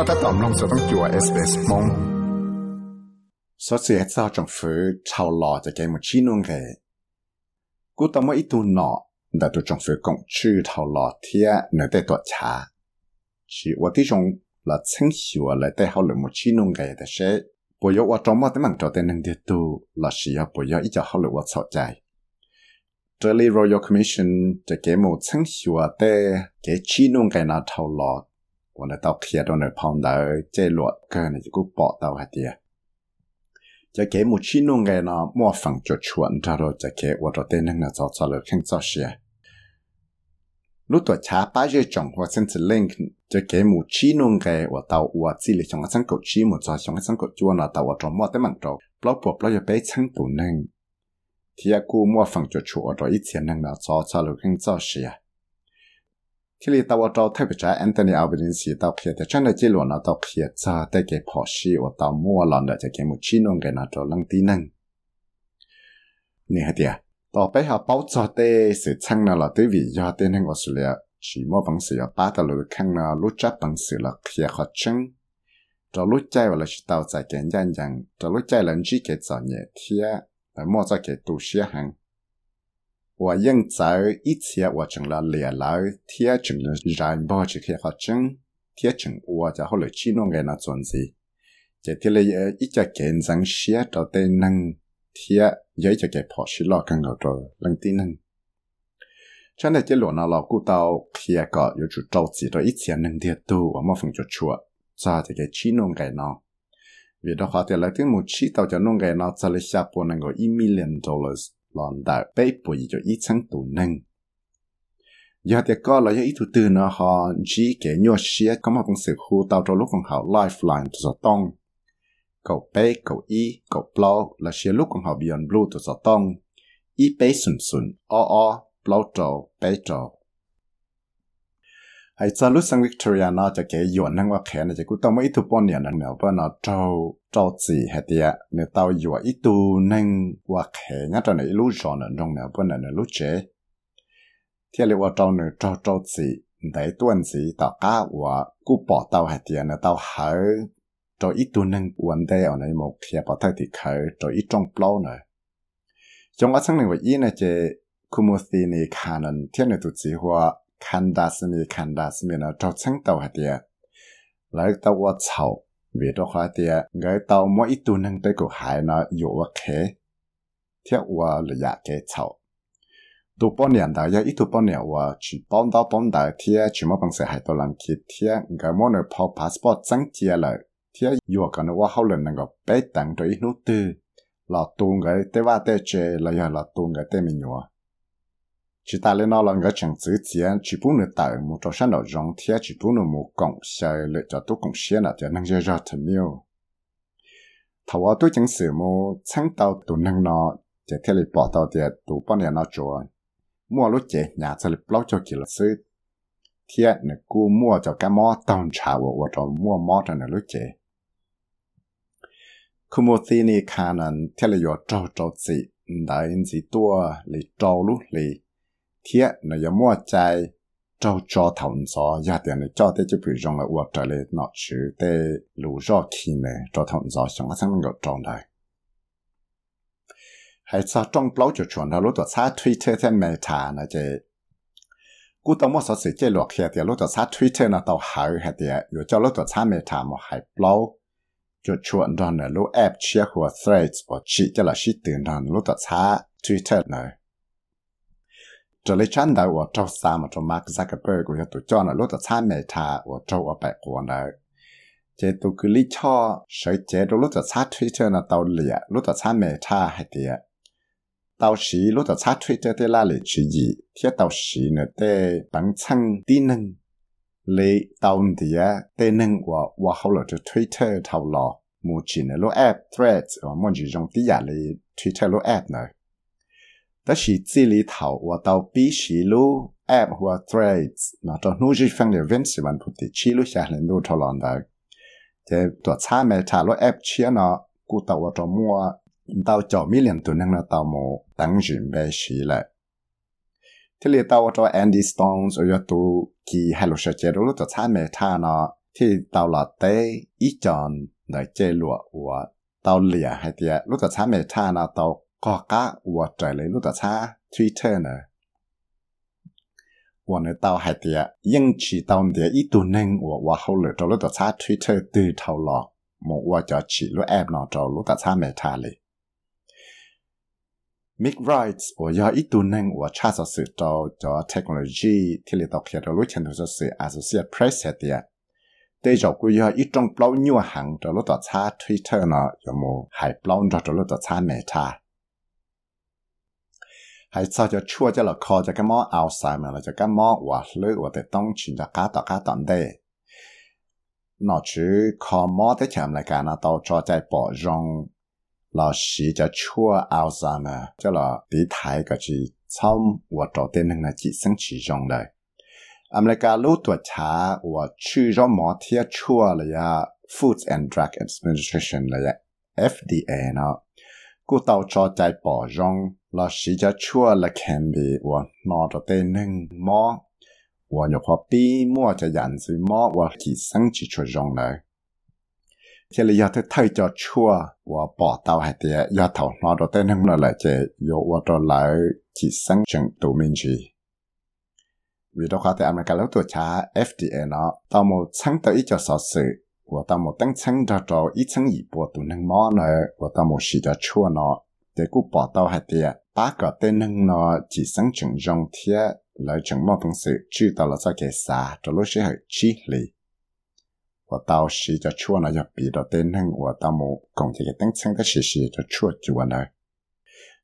覺得當攏就當叫我 SBS 蒙。所以喺州政府操勞就嘅冇錢弄嘅，古當冇一度攞，但都政府講出操勞貼，你得多查。是我啲種嚟清洗我嚟得好耐冇錢弄嘅，但是不要我做乜啲忙做得能啲多，嗱是要不要一直好耐我操ใจ。這裡 Royal Commission 就嘅冇清洗我哋嘅錢弄嘅那操勞。楚了แต่เขาเลยหมดชี้นุ่งเกแต่เช่ปวยว่าจงว่าแต่มันจอแต่หนึ่งเดียวตัวละชี要ปวยอีจะเขาเลยว่าเข้าใจ Delhi Royal Commission จะเกหมด清楚แต่เกชี้นุ่งเกน่าชาวหล่อ我那到开到那旁到这落个呢就个报道下啲啊，就给木起弄个呢模仿就传着咯，就给我到等那早早了看早些。如果查八月中或甚至 link 就给木起弄个我到我自己上个生狗起木在上个生狗做呢到我做么的门做，不不不要被称不能，提下古模仿就出我到以前那个早早了看早些。ที่ลีตาวจอเทพจ้าแอนโทนีอัลเบนินสีตาวเขียแต่ฉันได้จิลวนะตาวเขียจ้าได้เก็บพอชีว่าตาวมัวหลอนเดจะเก็บมุชินงกันนะจอลังตีนังนี่ฮะเดียต่อไปหาเป้าจอเตสืช่างนะละตัววิย khi li tàu cho thay cha Anthony Albanese tao khi ta chân chỉ luôn tao khi cha tại cái phò sĩ và tao mua lần đó cho cái một chi nông cái nào cho lăng tí năng nè hả tiệt tàu bây giờ bảo cho tê sự chăng nào là tới vì do tê năng Australia chỉ mua bằng sự ba tao lừa khăn nào lúc chấp bằng sự là khi khó chân cho lúc chạy và là chỉ tao giải kiện dân dân cho lúc chạy lần chỉ cái cho nhẹ thiệt và mua cho cái tu sĩ hàng 我应在一切我成了连来贴成了人包去开发证，贴成我在后来去弄个那种子，这贴了也一家见证写到的能贴，也一家给跑去了更高着能的能。真的这罗那老古到贴个有就着急到一千能的都我们分就出，在这个去弄个呢。vì đó họ thì lại tiếng một chi tàu cho nông nghề nó sẽ lấy xa bộ năng có 1 million dollars lòn đại bế bùi cho ít sáng tù nâng. Giờ thì có là ít thủ tư nó họ chỉ kể nhua xía có một sự khu tàu cho lúc còn họ lifeline cho tông. Cậu bế, cậu y, cậu blow là xía lúc còn họ beyond blue cho tông. Y bế sùn sùn, o o, ไอ้ซาลุสังวิกตอเรียนาจะเกยหยวนทั้งว่าแขนจะกูต้องไม่อิทุปนเนี่ยนะเนาะว่าเนาะเจ้าเจ้าสีเฮติยะเนี่ยเต้าหยวอิทูนั่งว่าแขนน่าจะในลูกจอนนั่นตรงเนาะพราเนาะรู้เจที่เรียกว่าเจ้าเนี่ยเจ้าเจ้าสีแต่ต้วนสีต่อก้าว่ากูปอเต้าเฮติยะเนี่ยเต้าหาเจ้าอิทูนั่งวันเดียวในหมกเขียปอเต้าติเขาจ้าอิจงเปล่าเนี่ยจงอัศนึงว่าอีนะเจคุมูสีในขานันเที่ยนในตุจีหัว 看大是米看大是米呢，照称到下啲，来到我草，为咗下啲，我到某一度能被个海呢有我开，贴我了呀给草。都半年的要一度半年我去帮到帮到贴，全部帮谁还都能去贴，我莫能跑 passport 增加了，贴有可能我后来能够被等到一路的，老多个对话对接，了要老多个对面有。 chỉ ta lên nó là người chẳng giữ tiền, chỉ bún được tại một trò sản đạo rong thế chỉ bún được một cộng xe lựa cho tôi cộng xe là tiền năng dễ ra thật nhiều thầu ở tôi chẳng sử mô sáng tàu tụ năng nó chỉ thế là bỏ tàu tiền tụ bao nhiêu nó chúa mua lúc chế nhà sẽ là bao cho kỳ là sư thế nè cô mua cho cái mỏ tàu trà của của cho mua mỏ cho nè lúc chế khu mua thì ni khả năng thế là do trâu trâu gì đại gì tua lì trâu lúc lì lịch thiết nó giống mua chạy cho cho thằng gió gia tiền này cho tới chỉ bị rong là uất trở lại nó chữ để lũ rõ khi này cho thằng gió xong cái sang ngược trong đây hay sao trong blog cho chuẩn là lúc đó xa Twitter thêm meta này chứ cú tao mua số sự chế luật kia thì lúc đó xa Twitter nó tao hỏi hay thì rồi cho lúc đó xa meta mà hay blog cho chuẩn đó là lúc app chia của threads và chỉ cho là chỉ tiền đó lúc đó xa Twitter này cho lấy chăn đầu và trâu xa mà cho Mark Zuckerberg của tụi cho nó lúc đó xa mẹ thà và trâu ở bạch của nó. Chế tụi cứ lý cho sở chế đồ lúc đó xa Twitter nó tàu lìa lúc đó xa mẹ thà hay tìa. Tàu xí lúc đó xa Twitter tê la lì chỉ gì thiết tàu xí nó tê bằng chăng tí nâng. Lì tàu tìa, tê nâng và và hậu là cho Twitter thầu lò. Mù chỉ nó lúc app, threads, và mong chỉ dùng tí giả lì Twitter lúc app nữa 那是这里头我到必须录 app 或 threads，那到努是放点 vinci 文不的，记录下来录出来的。这多查没查了 app 切呢，古到我到么，到九米两度能了到么，等准备起来。这里到我到 Andy Stones 要读，其还录些记录了，多查没查呢，ที่到了第一章来记录我到脸还的，如果查没查呢到。có cả và trái lấy lúc đó xa Twitter nè và nơi tao hay tiệt nhưng chỉ tao tiệt ít tu nâng và và hậu lửa cho lúc đó xa Twitter từ thầu lọ một và cho chỉ lúc app nào cho lúc đó xa mẹ thà lì Mick Wright 我要一度能我查找是找找 technology 体里头看到路前头就是 associate press 的，对照顾要一种不老牛行找路到查 Twitter 呢，要么还不老找找路到查 Meta。推特对头了，么我就起了 app 呢找了到查没他嘞。Make rights 我要一度能我查着是到叫 technology ที่เราตอกเขียนเรารู้เช่นตัวสื่อ associate press เดีย对着กู要一种包牛行找 กูเต่าจอใจป่อจองเราสีจะชั่วละแคมบีว่านอจะเต้นหนึ่งมอว่าอยู่พอปีมั่วจะยันสิมอว่ากี่สังจิชั่วจองเลยเจริยาเธอไทยจะชั่วว่าป่อเต่าให้เตียยาเต่านอจะเต้นหนึ่งนั่นแหละเจโยว่าจะไหลจีสังจังตูมินจีวิธีการแต่อเมริกาแล้วตัวช้า FDA เนาะต่อมาชั้งตัวอีจะสอสื่อ 我到某等层着着一层一波都能摸呢，我到某时着错呢，这个报道还的，八个的能呢，只剩整容贴来整某东西，知道了再给啥，这路是很激烈。我到时着错呢，要比到的能，我到某共这个等层的时时着错就呢。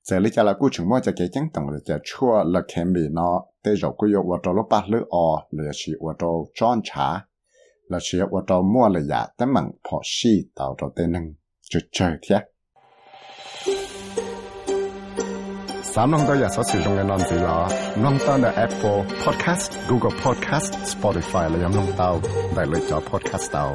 这里家了古城么就给讲懂了，就错了看病呢，对肉骨肉我到了八六二，那是我到专查。Là chỉ ở đó mua là giả tấm bằng phò xì tạo cho tên nâng cho chơi thế Sám nông tôi giờ sẽ sử dụng cái nón gì là nông tao là Apple Podcast, Google Podcast, Spotify là nông tao đại lựa cho podcast tao